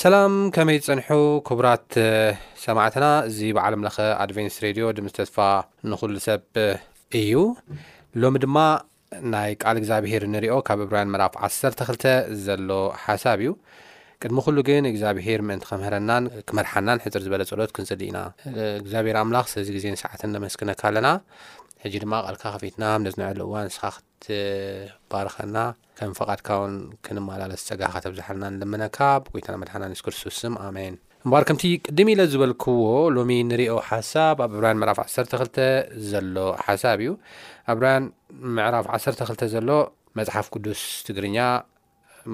ሰላም ከመይ ትጸንሑ ኩቡራት ሰማዕትና እዚ ብዓለም ለኸ ኣድቨንስ ሬድዮ ድምጽ ተስፋ ንኹሉ ሰብ እዩ ሎሚ ድማ ናይ ቃል እግዚኣብሄር ንሪኦ ካብ እብራውያን ምዕራፍ 12 ዘሎ ሓሳብ እዩ ቅድሚ ኩሉ ግን እግዚኣብሄር ምእንቲ ከምህረናን ክመርሓናን ሕፅር ዝበለ ጸሎት ክንጽሊ ኢና እግዚኣብሄር ኣምላኽ ስለዚ ግዜን ሰዓትን ነመስግነካ ኣለና ሕጂ ድማ ቃልካ ከፊትና ነዝነዐሉ እዋን ንስኻ ትባርኸና ከም ፍቓድካ ውን ክንመላለስ ጸጋ ከተብዝሓልና ንልምነካ ብጎይታና መድሓና የሱስ ክርስቶስ ስም ኣሜን። እምበኣር ከምቲ ቅድም ኢለ ዝበልክዎ ሎሚ ንሪኦ ሓሳብ ኣብ ዕብራውያን ምዕራፍ 12 ዘሎ ሓሳብ እዩ። ዕብራውያን ምዕራፍ 12 ዘሎ መጽሓፍ ቅዱስ ትግርኛ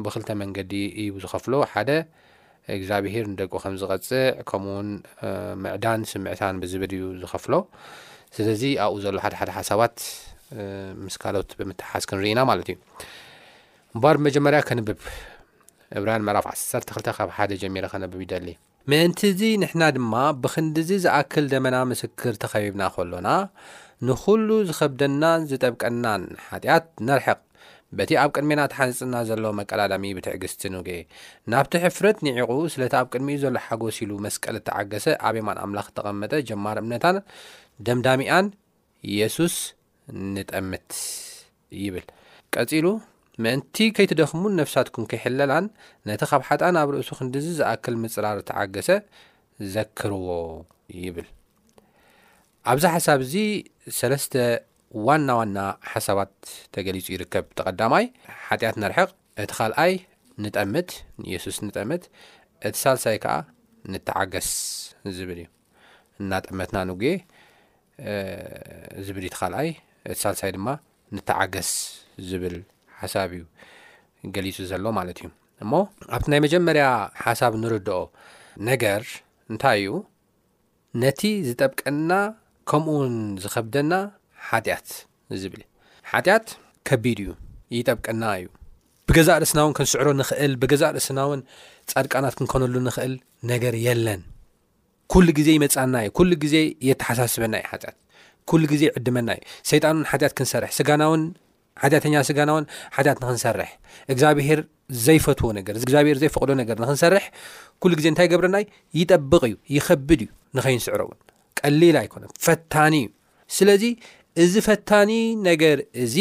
ብክልተ መንገዲ እዩ ዝኸፍሎ፣ ሓደ እግዝኣብሄር ንደቁ ከም ዝቐጽዕ ከምኡ ውን ምዕዳን ስምዕታን ብዝብል እዩ ዝኸፍሎ። ስለዚ ኣብኡ ዘሎ ሓደ ሓደ ሓሳባት ምስ ካልኦት ብምትሓሓዝ ክንርኢ ኢና ማለት እዩ። እምበኣር ብመጀመርያ ከንብብ እብራውያን ምዕራፍ ዓሰርተ ክልተ ካብ ሓደ ጀሚረ ከነብብ ይደሊ። ምእንት'ዚ ንሕና ድማ ብኽንድ'ዚ ዝኣክል ደመና ምስክር ተኸቢብና ከሎና፣ ንኹሉ ዝኸብደናን ዝጠብቀናን ሓጢኣት ነርሕቕ፣ በቲ ኣብ ቅድሜና ተሓኒጽና ዘሎ መቀዳዳሚ ብትዕግስቲ ንጉየ። ናብቲ ሕፍረት ንዒቑ ስለቲ ኣብ ቅድሚኡ ዘሎ ሓጎስ ኢሉ መስቀል እተዓገሰ ኣብ የማን ኣምላኽ እተቐመጠ ጀማር እምነታን ደምዳሚኣን የሱስ ንጠምት ይብል። ቀጺሉ ምእንቲ ከይትደኽሙን ነፍሳትኩም ከይሕለላን ነቲ ኻብ ሓጥኣን ኣብ ርእሱ ኽንድዚ ዝኣክል ምጽራር እተዓገሰ ዘክርዎ ይብል። ኣብዚ ሓሳብ እዚ ሰለስተ ዋና ዋና ሓሳባት ተገሊጹ ይርከብ። እቲ ቀዳማይ ሓጢኣት ነርሕቕ፣ እቲ ኻልኣይ ንጠምት፣ ንየሱስ ንጠምት፣ እቲ ሳልሳይ ከኣ ንተዓገስ ዝብል እዩ። እናጠመትና ንጉየ ዝብል እቲ ካልኣይ፣ እቲ ሳልሳይ ድማ ንተዓገስ ዝብል ሓሳብ እዩ ገሊጹ ዘሎ ማለት እዩ እሞ ኣብቲ ናይ መጀመርያ ሓሳብ ንርድኦ ነገር እንታይ እዩ ነቲ ዝጠብቀና ከምኡውን ዝኸብደና ሓጢኣት ዝብል ሓጢኣት ከቢድ እዩ ይጠብቀና እዩ ብገዛእ ርእስና እውን ክንስዕሮ ንኽእል ብገዛእ ርእስና እውን ጻድቃናት ክንኮነሉ ንኽእል ነገር የለን ኩሉ ግዜ ይመጽኣና እዩ ኩሉ ግዜ የተሓሳስበና እዩ ሓጢኣት ኩሉ ግዜ ይዕድመና እዩ ሰይጣን እውን ሓጢኣት ክንሰርሕ ስጋና እውን ሓጢኣተኛ ስጋና እውን ሓጢኣት ንክንሰርሕ እግዚኣብሄር ዘይፈትዎ ነገር እግዚኣብሄር ዘይፈቕዶ ነገር ንክንሰርሕ ኩሉ ግዜ እንታይ ገብረና እዩ ይጠብቕ እዩ ይኸብድ እዩ ንኸይንስዕሮ እውን ቀሊል ኣይኮነን ፈታኒ እዩ ስለዚ እዚ ፈታኒ ነገር እዚ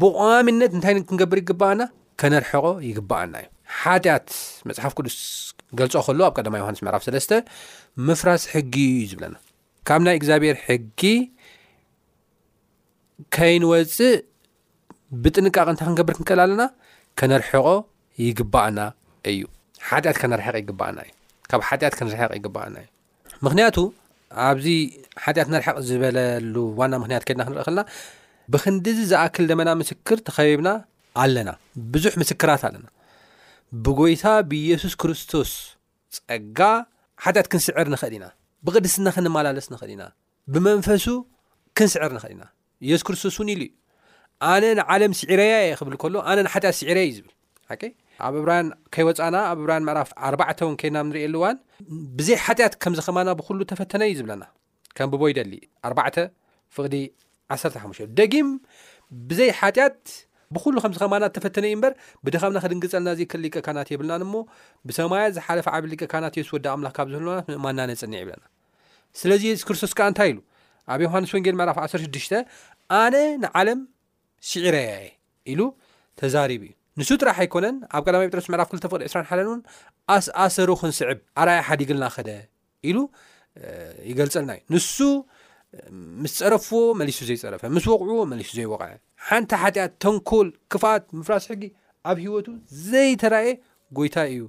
ብቋሚነት እንታይ ክንገብር ይግብኣና? ከነርሕቆ ይግብኣና እዩ። ሓጢኣት መጽሓፍ ቅዱስ ገልጾ ከሉ ኣብ ቀዳማ ዮሃንስ ምዕራፍ ሰለስተ ምፍራስ ሕጊ እዩ ዝብለና ካብ ናይ እግዚኣብሔር ሕጊ ከይንወፅእ ብጥንቃቐ እንታይ ክንገብር ክንክእል ኣለና ከነርሕቆ ይግባኣና እዩ ሓጢኣት ከነርሕቕ ይግባኣና እዩ ካብ ሓጢኣት ክንርሕቕ ይግባኣና እዩ ምክንያቱ ኣብዚ ሓጢኣት ነርሕቕ ዝበለሉ ዋና ምክንያት ከድና ክንርኢ ከልና ብክንዲዚ ዝኣክል ደመና ምስክር ተኸቢብና ኣለና ብዙሕ ምስክራት ኣለና ብጎይታ ብየሱስ ክርስቶስ ጸጋ ሓጢኣት ክንስዕር ንኽእል ኢና ብቕድስና ክንመላለስ ንኽእል ኢና ብመንፈሱ ክንስዕር ንኽእል ኢና ኢየሱስ ክርስቶስ እውን ኢሉ እዩ ኣነ ንዓለም ስዒረያ እየ ክብል ከሎ ኣነ ንሓጢኣት ስዒረ እዩ ዝብል ሓቂ ኣብ እብራያን ከይወፃና ኣብ እብራያን ምዕራፍ ኣርባዕተ እውን ከይና ንሪእየሉ እዋን ብዘይ ሓጢኣት ከምዚ ከማና ብኩሉ ተፈተነ እዩ ዝብለና ከንብቦ ይደሊ ኣርባዕተ ፍቕዲ ዓሰርተ ሓሙሽተ ደጊም ብዘይ ሓጢኣት ብኩሉ ከምዚ ከማና ተፈተነ እዩ እምበር ብድኻምና ክድንግፀልና ዘይክእል ሊቀ ካህናት የብልናን እሞ ብሰማያት ዝሓለፈ ዓብ ሊቀ ካህናት የሱስ ወዲ ኣምላኽ ካብ ዝህልናት ምእማንና ነፅንዕ ይብለና ስለዚ የሱስ ክርስቶስ ከኣ እንታይ ኢሉ ኣብ ዮሃንስ ወንጌል ምዕራፍ 16 ኣነ ንዓለም ስዒረያ እየ ኢሉ ተዛሪቡ እዩ ንሱ ጥራሕ ኣይኮነን ኣብ ቀዳማይ ጴጥሮስ ምዕራፍ 2 ፍቅዲ 2ራ ሓደን እውን ኣስኣሰሩ ክንስዕብ ኣርኣያ ሓዲግልና ከደ ኢሉ ይገልፀልና እዩ ንሱ ምስ ፀረፍዎ መሊሱ ዘይፀረፈ ምስ ወቕዕዎ መሊሱ ዘይወቕዐ ሓንቲ ሓጢኣት ተንኮል ክፍኣት ምፍራስ ሕጊ ኣብ ሂወቱ ዘይተራእየ ጎይታ እዩ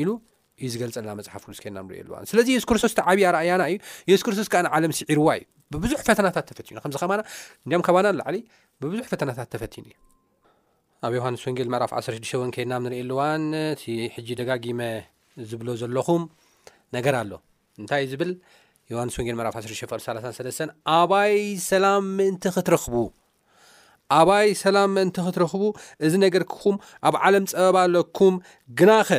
ኢሉ እዩ ዝገልጸልና መጽሓፍ ቅዱስ ኬና ንሪኦ ኣለዋን ስለዚ የሱስ ክርስቶስ እቲ ዓብዪ ኣርኣያና እዩ የሱስ ክርስቶስ ከዓ ንዓለም ስዒርዋ እዩ ብብዙሕ ፈተናታት ተፈቲኑ ከምዚ ከማና እንዲም ከባና ንላዕሊ ብብዙሕ ፈተናታት ተፈቲኑ እዩ ኣብ ዮሃንስ ወንጌል ምዕራፍ 16 ወን ከይድና ንርኢ ኣለዋን እቲ ሕጂ ደጋጊመ ዝብሎ ዘለኹም ነገር ኣሎ እንታይ እዩ ዝብል ዮሃንስ ወንጌል ምዕራፍ 16 ፍቅሪ 33 ኣባይ ሰላም ምእንቲ ክትረኽቡ ኣባይ ሰላም ምእንቲ ክትረኽቡ እዚ ነገር ክኹም ኣብ ዓለም ጸበባ ኣለኩም ግናኸ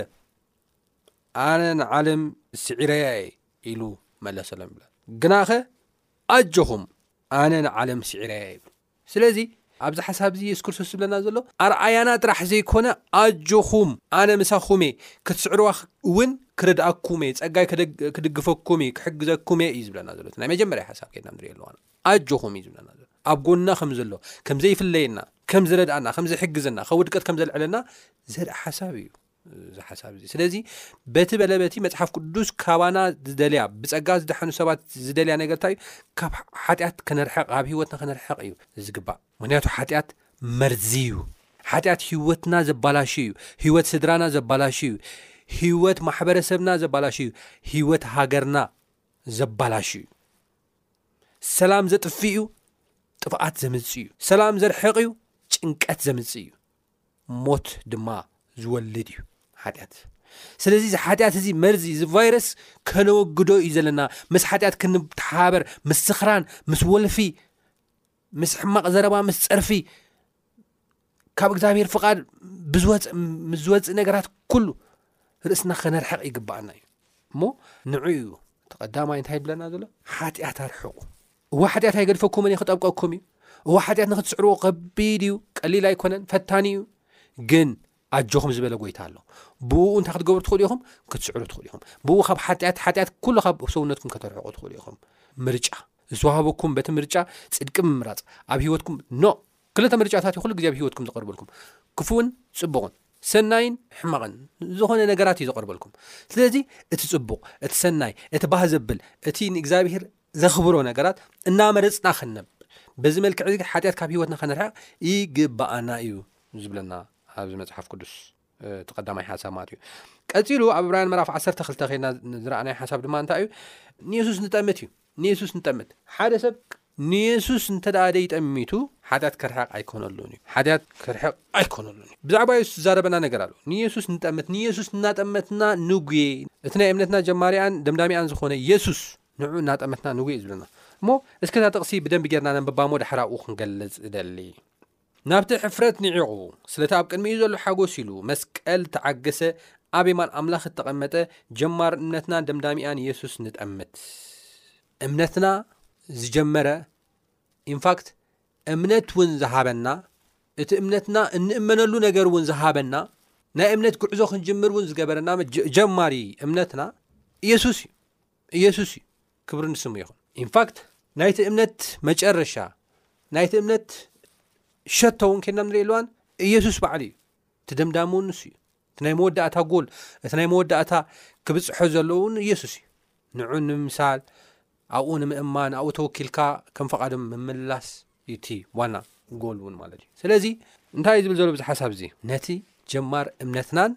ኣነ ንዓለም ስዒረያ እየ ኢሉ መለሰሎም ይብለ ግናኸ ኣጆኹም ኣነ ንዓለም ስዒረያ ይብል ስለዚ ኣብዚ ሓሳብ እዚ የሱስ ክርስቶስ ዝብለና ዘሎ ኣርኣያና ጥራሕ ዘይኮነ ኣጆኹም ኣነ ምሳኹም እየ ክትስዕርዋ እውን ክረድኣኩም እየ ፀጋይ ክድግፈኩም እዩ ክሕግዘኩም እየ እዩ ዝብለና ዘሎ ናይ መጀመርያ ሓሳብ ከድና ንሪኦ ኣለዋና ኣጆኹም እዩ ዝብለና ዘሎ ኣብ ጎንና ከም ዘሎ ከም ዘይፍለየና ከም ዝረድኣና ከም ዝሕግዘና ካብ ውድቀት ከም ዘልዕለና ዘርኢ ሓሳብ እዩ ዝሓሳብ እዚ ስለዚ በቲ በለበቲ መፅሓፍ ቅዱስ ካባና ዝደልያ ብፀጋ ዝደሓኑ ሰባት ዝደልያ ነገር እንታይ እዩ ካብ ሓጢኣት ከነርሕቕ ካብ ሂወትና ከነርሕቕ እዩ ዝግባእ ምክንያቱ ሓጢኣት መርዚ እዩ ሓጢኣት ሂወትና ዘባላሽ እዩ ሂወት ስድራና ዘባላሽ እዩ ሂወት ማሕበረሰብና ዘባላሽ እዩ ሂወት ሃገርና ዘባላሽ እዩ ሰላም ዘጥፍእ እዩ ጥፍኣት ዘምጽእ እዩ ሰላም ዘርሕቕ እዩ ጭንቀት ዘምጽእ እዩ ሞት ድማ ዝወልድ እዩ ሓጢኣት ስለዚ እዚ ሓጢኣት እዚ መርዚ እዚ ቫይረስ ከነወግዶ እዩ ዘለና ምስ ሓጢኣት ክንተሓባበር ምስ ስኽራን ምስ ወልፊ ምስ ሕማቕ ዘረባ ምስ ጸርፊ ካብ እግዚኣብሔር ፍቓድ ምስ ዝወፅእ ነገራት ኩሉ ርእስና ከነርሕቕ ይግባኣና እዩ እሞ ንዑ እዩ ተቐዳማይ እንታይ ይብለና ዘሎ ሓጢኣት ኣርሕቑ እዋ ሓጢኣት ኣይገድፈኩምን እዩ ክጠብቀኩም እዩ እዋ ሓጢኣት ንክትስዕርዎ ከቢድ እዩ ቀሊል ኣይኮነን ፈታኒ እዩ ግን ኣጆኹም ዝበለ ጎይታ ኣሎ ብእኡ እንታይ ክትገብሩ ትኽእሉ ኢኹም ክትስዕሩ ትኽእሉ ኢኹም ብኡ ካብ ሓጢኣት ሓጢኣት ኩሉ ካብ ሰውነትኩም ከተርሕቑ ትኽእሉ ኢኹም ምርጫ ዝተዋህበኩም በቲ ምርጫ ፅድቂ ምምራፅ ኣብ ሂወትኩም ኖ ክልተ ምርጫታት ይኩሉ ግዜ ኣብ ሂወትኩም ዝቐርበልኩም ክፉውን ፅቡቕን ሰናይን ሕማቕን ዝኾነ ነገራት እዩ ዘቐርበልኩም ስለዚ እቲ ፅቡቕ እቲ ሰናይ እቲ ባህ ዘብል እቲ ንእግዚኣብሄር ዘኽብሮ ነገራት እናመረፅና ክንነብር በዚ መልክዕ እዚ ሓጢኣት ካብ ሂወትና ከነርሕቕ ይግባኣና እዩ ዝብለና ኣብዚ መጽሓፍ ቅዱስ እቲ ቀዳማይ ሓሳብ ማለት እዩ ቀፂሉ ኣብ እብራያን ምዕራፍ 12 ከድና ዝረኣናይ ሓሳብ ድማ እንታይ እዩ ንየሱስ ንጠምት እዩ ንየሱስ ንጠምት ሓደ ሰብ ንየሱስ እንተ ደኣ ደይጠሚቱ ሓጢኣት ክርሕቕ ኣይኮነሉን እዩ ሓጢኣት ክርሕቕ ኣይኮነሉን እዩ ብዛዕባ የሱስ ዝዛረበና ነገር ኣሎ ንየሱስ ንጠምት ንየሱስ እናጠመትና ንጉየ እቲ ናይ እምነትና ጀማሪኣን ደምዳሚኣን ዝኾነ የሱስ ንዑ እናጠመትና ንጉየ እዩ ዝብለና እሞ እስከ እታ ጥቕሲ ብደንቢ ጌርና ነንብባ እሞ ዳሕራኡ ክንገልጽ እደሊ ናብቲ ሕፍረት ንዒቑ፣ ስለቲ ኣብ ቅድሚኡ ዘሎ ሓጐስ ኢሉ፣ መስቀል ተዓገሰ፣ ኣብ የማን ኣምላኽ እተቐመጠ፣ ጀማር እምነትናን ደምዳሚኣን የሱስ ንጠምት። እምነትና ዝጀመረ፣ ኢንፋክት እምነት ውን ዝሃበና፣ እቲ እምነትና እንእመነሉ ነገር ውን ዝሃበና፣ ናይ እምነት ጉዕዞ ክንጅምር ውን ዝገበረና ጀማሪ እምነትና የሱስ እዩ። ኢየሱስ እዩ ክብሪ ንስሙ ይኹን። ኢንፋክት ናይቲ እምነት መጨረሻ ናይቲ እምነት ሸቶ እውን ኬድና ንሪእየኣለዋን ኢየሱስ ባዕሉ እዩ እቲ ደምዳሚ እውን ንሱ እዩ እቲ ናይ መወዳእታ ጎል እቲ ናይ መወዳእታ ክብፅሖ ዘለ እውን ኢየሱስ እዩ ንዑ ንምምሳል ኣብኡ ንምእማን ኣብኡ ተወኪልካ ከም ፈቓዶም ምምላስ ዩቲ ዋና ጎል እውን ማለት እዩ ስለዚ እንታይ እዩ ዝብል ዘሎ ብዚ ሓሳብ እዚ ነቲ ጀማር እምነትናን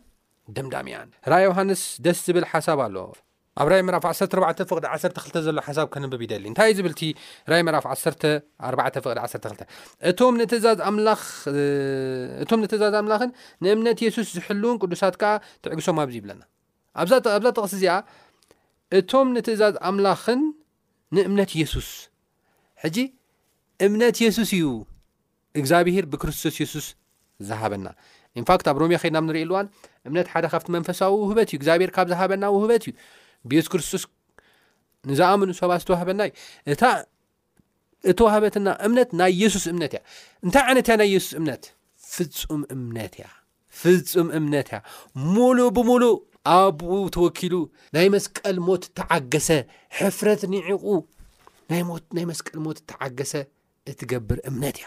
ደምዳሚያን ራይ ዮሃንስ ደስ ዝብል ሓሳብ ኣሎ ኣብ ራእይ ምዕራፍ ዓሰርተ ኣርባዕተ ፍቕዲ ዓሰርተ ክልተ ዘሎ ሓሳብ ከንብብ ይደሊ። እንታይ እዩ ዝብል እቲ ራእይ ምዕራፍ ዓሰርተ ኣርባዕተ ፍቕዲ ዓሰርተ ክልተ? እቶም ንትእዛዝ ኣምላኽ እቶም ንትእዛዝ ኣምላኽን ንእምነት የሱስ ዝሕልውን ቅዱሳት ከኣ ትዕግሶም ኣብዚ ይብለና። ኣብዛ ጥ- ኣብዛ ጥቕሲ እዚኣ እቶም ንትእዛዝ ኣምላኽን ንእምነት የሱስ ሕጂ እምነት የሱስ እዩ እግዝኣብሄር ብክርስቶስ የሱስ ዝሃበና in fact ኣብ ሮሜ ከድና ኣብ ንርእየሉ እዋን እምነት ሓደ ካብቲ መንፈሳዊ ውህበት እዩ እግዚኣብሄር ካብ ዝሃበና ውህበት እዩ ብየሱስ ክርስቶስ ንዝኣምኑ ሰባት ዝተዋህበና እዩ እታ እተዋህበትና እምነት ናይ የሱስ እምነት እያ እንታይ ዓይነት እያ ናይ የሱስ እምነት ፍፁም እምነት እያ ፍፁም እምነት እያ ሙሉእ ብሙሉእ ኣብኡ ተወኪሉ ናይ መስቀል ሞት ተዓገሰ ሕፍረት ኒዕቑ ናይ መስቀል ሞት ተዓገሰ እትገብር እምነት እያ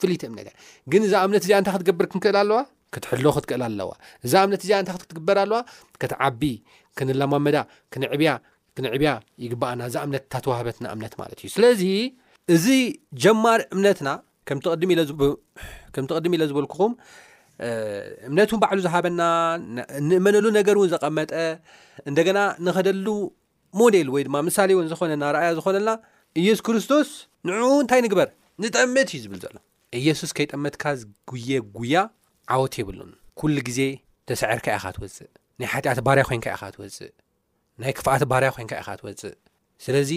ፍልይቲ እምነት እያ ግን እዛ እምነት እዚኣ እንታይ ክትገብር ክንክእል ኣለዋ ክትሕሎ ክትክእል ኣለዋ እዛ እምነት እዚኣ እንታይ ክትግበር ኣለዋ ክትዓቢ ክንለማመዳ ክንዕብያ ክንዕብያ ይግባኣና እዛ እምነት እታተዋህበትና እምነት ማለት እዩ ስለዚ እዚ ጀማር እምነትና ከምቲ ቅድሚ ኢለ ዝበልኩኹም እምነት ውን ባዕሉ ዝሃበና ንእመነሉ ነገር እውን ዘቐመጠ እንደገና ንኸደሉ ሞዴል ወይ ድማ ምሳሌ ውን ዝኾነና ኣርኣያ ዝኾነልና ኢየሱስ ክርስቶስ ንዕኡ እንታይ ንግበር ንጠምት እዩ ዝብል ዘሎ ኢየሱስ ከይጠመትካ ዝጉየ ጉያ ዓወት የብሉን ኩሉ ግዜ ተሳዒርካ ኢኻ ትወጽእ ናይ ሓጢኣት ባርያ ኮንካ ኢኻ ትወጽእ ናይ ክፍኣት ባርያ ኮንካ ኢኻ ትወጽእ ስለዚ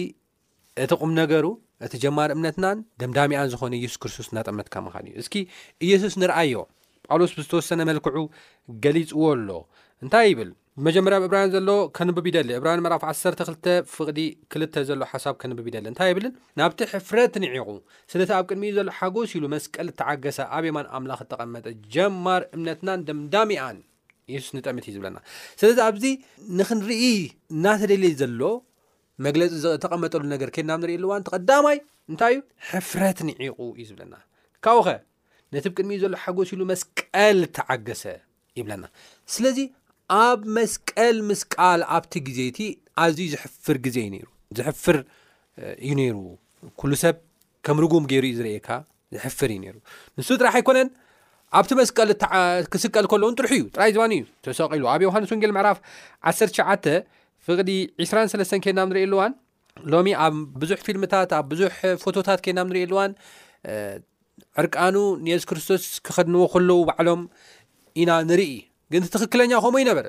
እቲ ቁም ነገሩ እቲ ጀማሪ እምነትናን ደምዳሚኣን ዝኾነ ኢየሱስ ክርስቶስ እናጠመትካ ምኻድ እዩ። እስኪ ኢየሱስ ንርኣዮ። ጳውሎስ ብዝተወሰነ መልክዑ ገሊጽዎ ኣሎ። እንታይ ይብል? ብመጀመርያ ኣብ እብራውያን ዘሎ ከንብብ ይደሊ። እብራውያን ምዕራፍ ዓሰርተ ክልተ ፍቕዲ ክልተ ዘሎ ሓሳብ ከንብብ ይደሊ። እንታይ ይብልን? ናብቲ ሕፍረት ንዒቑ ስለቲ ኣብ ቅድሚኡ ዘሎ ሓጎስ ኢሉ መስቀል እተዓገሰ ኣብ የማን ኣምላኽ እተቐመጠ ጀማሪ እምነትናን ደምዳሚኣን ኢየሱስ ንጠምት እዩ ዝብለና። ስለዚ ኣብዚ ንኽንርኢ እናተደልየ ዘሎ መግለጺ ዝተቐመጠሉ ነገር ኬድና ኣብ ንርእየሉ እዋን እቲ ቀዳማይ እንታይ እዩ ሕፍረት ንዒቑ እዩ ዝብለና ካብኡኸ ነቲ ብ ቅድሚኡ ዘሎ ሓጎስ ኢሉ መስቀል ተዓገሰ ይብለና ስለዚ ኣብ መስቀል ምስቃል ኣብቲ ግዜ እቲ ኣዝዩ ዘሕፍር ግዜ እዩ ነይሩ ዘሕፍር እዩ ነይሩ ኩሉ ሰብ ከም ርጉም ገይሩ እዩ ዝርእካ ዝሕፍር እዩ ነይሩ ንሱ ጥራሕ ኣይኮነን ኣብቲ መስቀል ክስቀል ከለውን ጥርሑ እዩ ጥራይ ዝባኒ እዩ ተሰቂሉ ኣብ ዮሃንስ ወንጌል ምዕራፍ 19 ፍቅዲ 23 ከና ንርኢ ኣለዋን ሎሚ ኣብ ብዙሕ ፊልምታት ኣብ ብዙሕ ፎቶታት ከና ንርኢ ኣለዋን ዕርቃኑ ንየሱስ ክርስቶስ ክኸድንዎ ከለዉ ባዕሎም ኢና ንርኢ ግን ትክክለኛ ከምኡ ይነበረ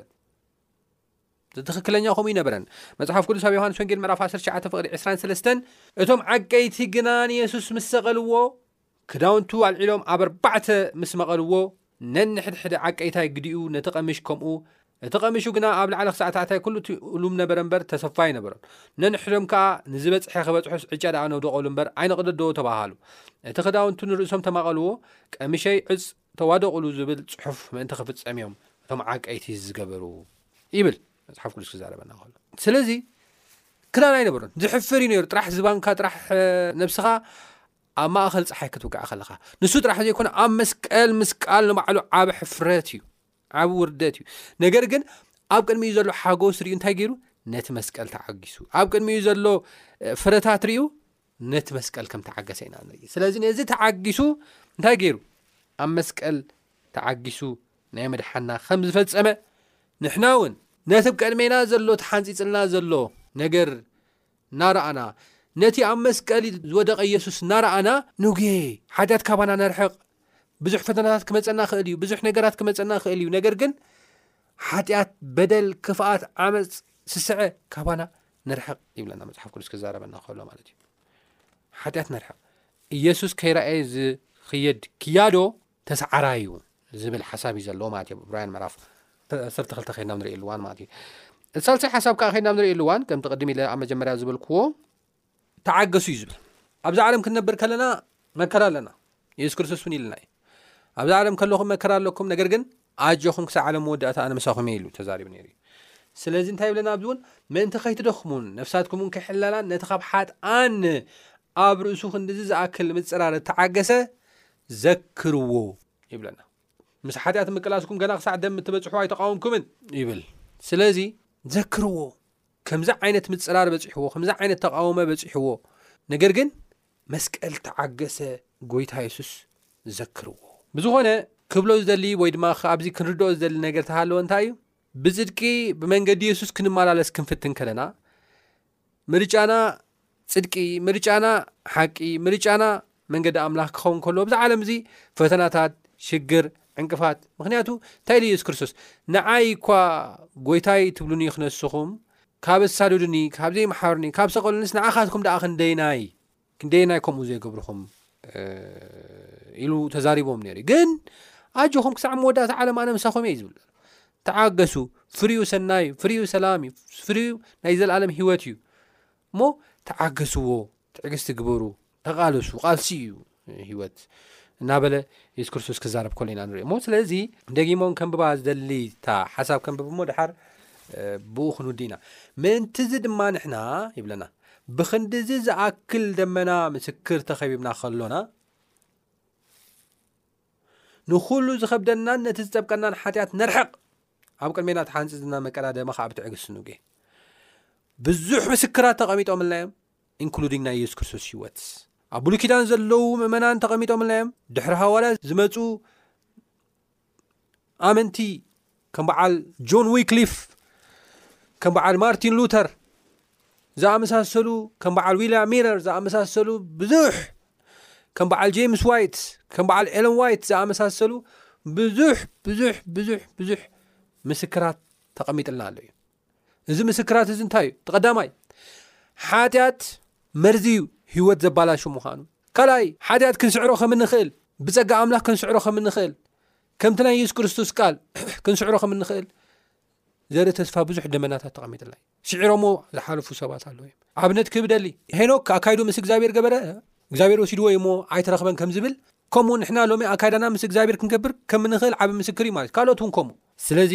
ትኽክለኛ ከምኡ ኣይነበረን። መጽሓፍ ቅዱስ ኣብ ዮሃንስ ወንጌል ምዕራፍ ዓሰርተ ትሽዓተ ፍቕዲ ዕስራን ሰለስተን እቶም ዓቀይቲ ግና ንየሱስ ምስ ሰቐልዎ ክዳውንቱ ኣልዒሎም ኣብ ኣርባዕተ ምስ መቐልዎ ነንሕድሕደ ዓቀይታይ ግዲኡ ነቲ ቐምሽ ከምኡ እቲ ቐምሹ ግና ኣብ ላዕሊ ክሳዕ ታሕታይ ኩሉ ትእሉም ነበረ እምበር ተሰፋ ኣይነበሮን ነንሕዶም ከኣ ንዝበጽሐ ክበጽሑስ ዕጫ ደኣ ነውደቐሉ እምበር ኣይንቕደዶ ተባሃሉ እቲ ክዳውንቱ ንርእሶም ተማቐልዎ ቀምሸይ ዕጽ ተዋደቑሉ ዝብል ጽሑፍ ምእንቲ ክፍጸም እዮም እቶም ዓቀይቲ ዝገበሩ ይብል መጽሓፍ ቅዱስ ክዛረበና ከሎ ስለዚ ክዳን ኣይነበሮን ዝሕፍር እዩ ነይሩ ጥራሕ ዝባንካ ጥራሕ ነብስኻ ኣብ ማእኸል ፀሓይ ክትውቃዕ ከለኻ ንሱ ጥራሕ ዘይኮነ ኣብ መስቀል ምስቃል ንባዕሉ ዓብ ሕፍረት እዩ ዓብ ውርደት እዩ ነገር ግን ኣብ ቅድሚ እዩ ዘሎ ሓጎስ ርዩ እንታይ ገይሩ ነቲ መስቀል ተዓጊሱ ኣብ ቅድሚ እዩ ዘሎ ፍረታት ርዩ ነቲ መስቀል ከም ተዓገሰ ኢና ንርኢ ስለዚ ነዚ ተዓጊሱ እንታይ ገይሩ ኣብ መስቀል ተዓጊሱ ናይ መድሓና ከም ዝፈፀመ ንሕና እውን ነቲ ብ ቀድሜና ዘሎ ተሓንፂፅልና ዘሎ ነገር እናረኣና ነቲ ኣብ መስቀል ዝወደቐ የሱስ እናረኣና ንጌ ሓጢኣት ካባና ነርሕቕ ብዙሕ ፈተናታት ክመፀና ክእል እዩ ብዙሕ ነገራት ክመፀና ክእል እዩ ነገር ግን ሓጢኣት በደል ክፍኣት ዓመፅ ስስዐ ካባና ንርሕቕ ይብለና መጽሓፍ ቅዱስ ክዛረበና ከሎ ማለት እዩ ሓጢኣት ንርሕቕ ኢየሱስ ከይረኣየ ዝኽየድ ክያዶ ተሰዓራ እዩ ዝብል ሓሳብ እዩ ዘለዎ ማለት እዩ ብራያን ምዕራፍ 12 ከይድና ንሪኢ ኣልዋን ማለት እዩ ሳልሳይ ሓሳብ ከዓ ከይድና ንሪኢ ኣልዋን ከምቲ ቅድሚ ኢለ ኣብ መጀመርያ ዝበልክዎ ተዓገሱ እዩ ዝብል ኣብዛ ዓለም ክንነብር ከለና መከራ ኣለና የሱስ ክርስቶስ እውን ኢልና እዩ ኣብዛ ዓለም ከለኹም መከራ ኣለኩም ነገር ግን ኣጀኹም ክሳብ ዓለም መወዳእታ ኣነ ምሳኹም እየ ኢሉ ተዛሪቡ ነይሩ እዩ ስለዚ እንታይ ይብለና ኣብዚ እውን ምእንቲ ከይትደኽሙን ነፍሳትኩም እውን ክሕለላን ነቲ ካብ ሓጥኣን ኣብ ርእሱ ክንዲዚ ዝኣክል ምፅራር እተዓገሰ ዘክርዎ ይብለና ምስ ሓጢኣት ምቅላስኩም ገና ክሳዕ ደም እትበፅሑ ኣይተቃወምኩምን ይብል ስለዚ ዘክርዎ ከምዚ ዓይነት ምጽራር በጺሕዎ ከምዚ ዓይነት ተቃውመ በጺሕዎ ነገር ግን መስቀል ተዓገሰ ጎይታ የሱስ ዘክርዎ ብዝኾነ ክብሎ ዝደሊ ወይ ድማ ኣብዚ ክንርድኦ ዝደሊ ነገር ተሃለወ እንታይ እዩ ብጽድቂ ብመንገዲ የሱስ ክንመላለስ ክንፍትን ከለና ምርጫና ጽድቂ ምርጫና፣ ሓቂ ምርጫና፣ መንገዲ ኣምላኽ ክኸውን ከሎ ኣብዚ ዓለም እዚ ፈተናታት ሽግር ዕንቅፋት ምክንያቱ እንታይ ኢሉ የሱስ ክርስቶስ ንዓይ እኳ ጎይታይ ትብሉኒ ክነስኹም ካብ ኣሳዱድኒ ካብ ዘይመሓርኒ ካብ ሰቐሉንስ ንዓኻትኩም ደኣ ክንደይናይ ክንደይናይ ከምኡ ዘይገብርኹም ኢሉ ተዛሪቦም ነይሩ ግን ኣጆኹም ክሳዕ መወዳእታ ዓለም ኣነ ምሳኹም እየ ዝብል ተዓገሱ ፍርዩ ሰናይ ፍርዩ ሰላም እዩ ፍርዩ ናይ ዘለኣለም ሂወት እዩ እሞ ተዓገስዎ ትዕግስቲ ግበሩ ተቓለሱ ቃልሲ እዩ ህይወት እናበለ የሱስ ክርስቶስ ክዛረብ ከሎ ኢና ንሪኦ እሞ ስለዚ ደጊሞም ከንብባ ዝደሊ እታ ሓሳብ ከንብብ እሞ ድሓር ብኡ ክንውዲ ኢና ምእንቲ እዚ ድማ ንሕና ይብለና ብክንዲ እዚ ዝኣክል ደመና ምስክር ተኸቢብና ከሎና ንኹሉ ዝኸብደናን ነቲ ዝጠብቀናን ሓጢኣት ነርሕቕ ኣብ ቅድሜና ተሓንፂ ዝና መቀዳደሚ ከዓ ብትዕግስቲ ንጉየ ብዙሕ ምስክራት ተቐሚጦምልና እዮም ኢንክሉዲንግ ናይ የሱስ ክርስቶስ ህይወት ኣብ ብሉይ ኪዳን ዘለዉ ምእመናን ተቐሚጦምልና እዮም ድሕሪ ሃዋርያ ዝመፁ ኣመንቲ ከም በዓል ጆን ዊክሊፍ ከም በዓል ማርቲን ሉተር ዝኣመሳሰሉ ከም በዓል ዊልያም ሚረር ዝኣመሳሰሉ ብዙሕ ከም በዓል ጀምስ ዋይት ከም በዓል ኤለን ዋይት ዝኣመሳሰሉ ብዙሕ ብዙሕ ብዙሕ ብዙሕ ምስክራት ተቐሚጥልና ኣሎ እዩ እዚ ምስክራት እዚ እንታይ እዩ ተቀዳማይ ሓጢኣት መርዚ እዩ ህይወት ዘባላሹ ምዃኑ ካልኣይ ሓጢኣት ክንስዕሮ ከም እንኽእል ብፀጋ ኣምላኽ ክንስዕሮ ከም እንኽእል ከምቲ ናይ የሱስ ክርስቶስ ቃል ክንስዕሮ ከም እንኽእል ዘርኢ ተስፋ ብዙሕ ደመናታት ተቐሚጥልና እዩ ስዒሮሞ ዝሓለፉ ሰባት ኣለዉ እዮም ኣብነት ክብደሊ ሄኖክ ኣካይዱ ምስ እግዚኣብሔር ገበረ እግዚኣብሔር ወሲድዎ እዩሞ ኣይተረክበን ከም ዝብል ከምኡ ንሕና ሎሚ ኣካይዳና ምስ እግዚኣብሔር ክንገብር ከም ንኽእል ዓብ ምስክር እዩ ማለት እዩ ካልኦት እውን ከምኡ ስለዚ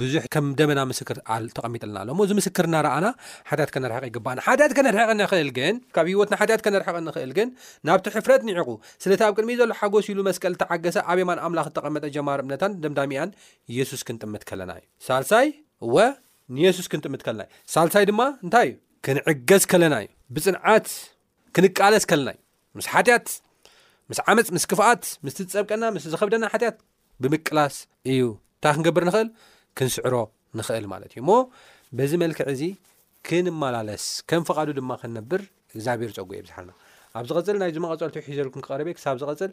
ብዙሕ ከም ደመና ምስክር ተቐሚጥልና ኣሎ ሞ እዚ ምስክር እናረኣና ሓጢኣት ከነርሕቕ ይግባእና ሓጢኣት ከነርሕቕ ንኽእል ግን ካብ ህይወትና ሓጢኣት ከነርሕቕ ንኽእል ግን ናብቲ ሕፍረት ንዕቑ ስለቲ ኣብ ቅድሚ ዘሎ ሓጎስ ኢሉ መስቀል ተዓገሰ ኣብ የማን ኣምላኽ እተቐመጠ ጀማር እምነታን ደምዳሚኣን የሱስ ክንጥምት ከለና እዩ ሳልሳይ እወ ንየሱስ ክንጥምት ከለና እዩ። ሳልሳይ ድማ እንታይ እዩ? ክንዕገስ ከለና እዩ። ብጽንዓት ክንቃለስ ከለና እዩ። ምስ ሓጢኣት፣ ምስ ዓመፅ፣ ምስ ክፍኣት፣ ምስ ትጸብቀና፣ ምስ ዝኸብደና ሓጢኣት ብምቅላስ እዩ። እንታይ ክንገብር ንኽእል? ክንስዕሮ ንኽእል ማለት እዩ እሞ በዚ መልክዕ እዚ ክንመላለስ ከም ፍቓዱ ድማ ክንነብር እግዚኣብሔር ፀጉ የብዝሓልና ኣብ ዝቐፅል ናይ ዝመቐፀልቱ ሒዘልኩም ክቐረበ ክሳብ ዝቐፅል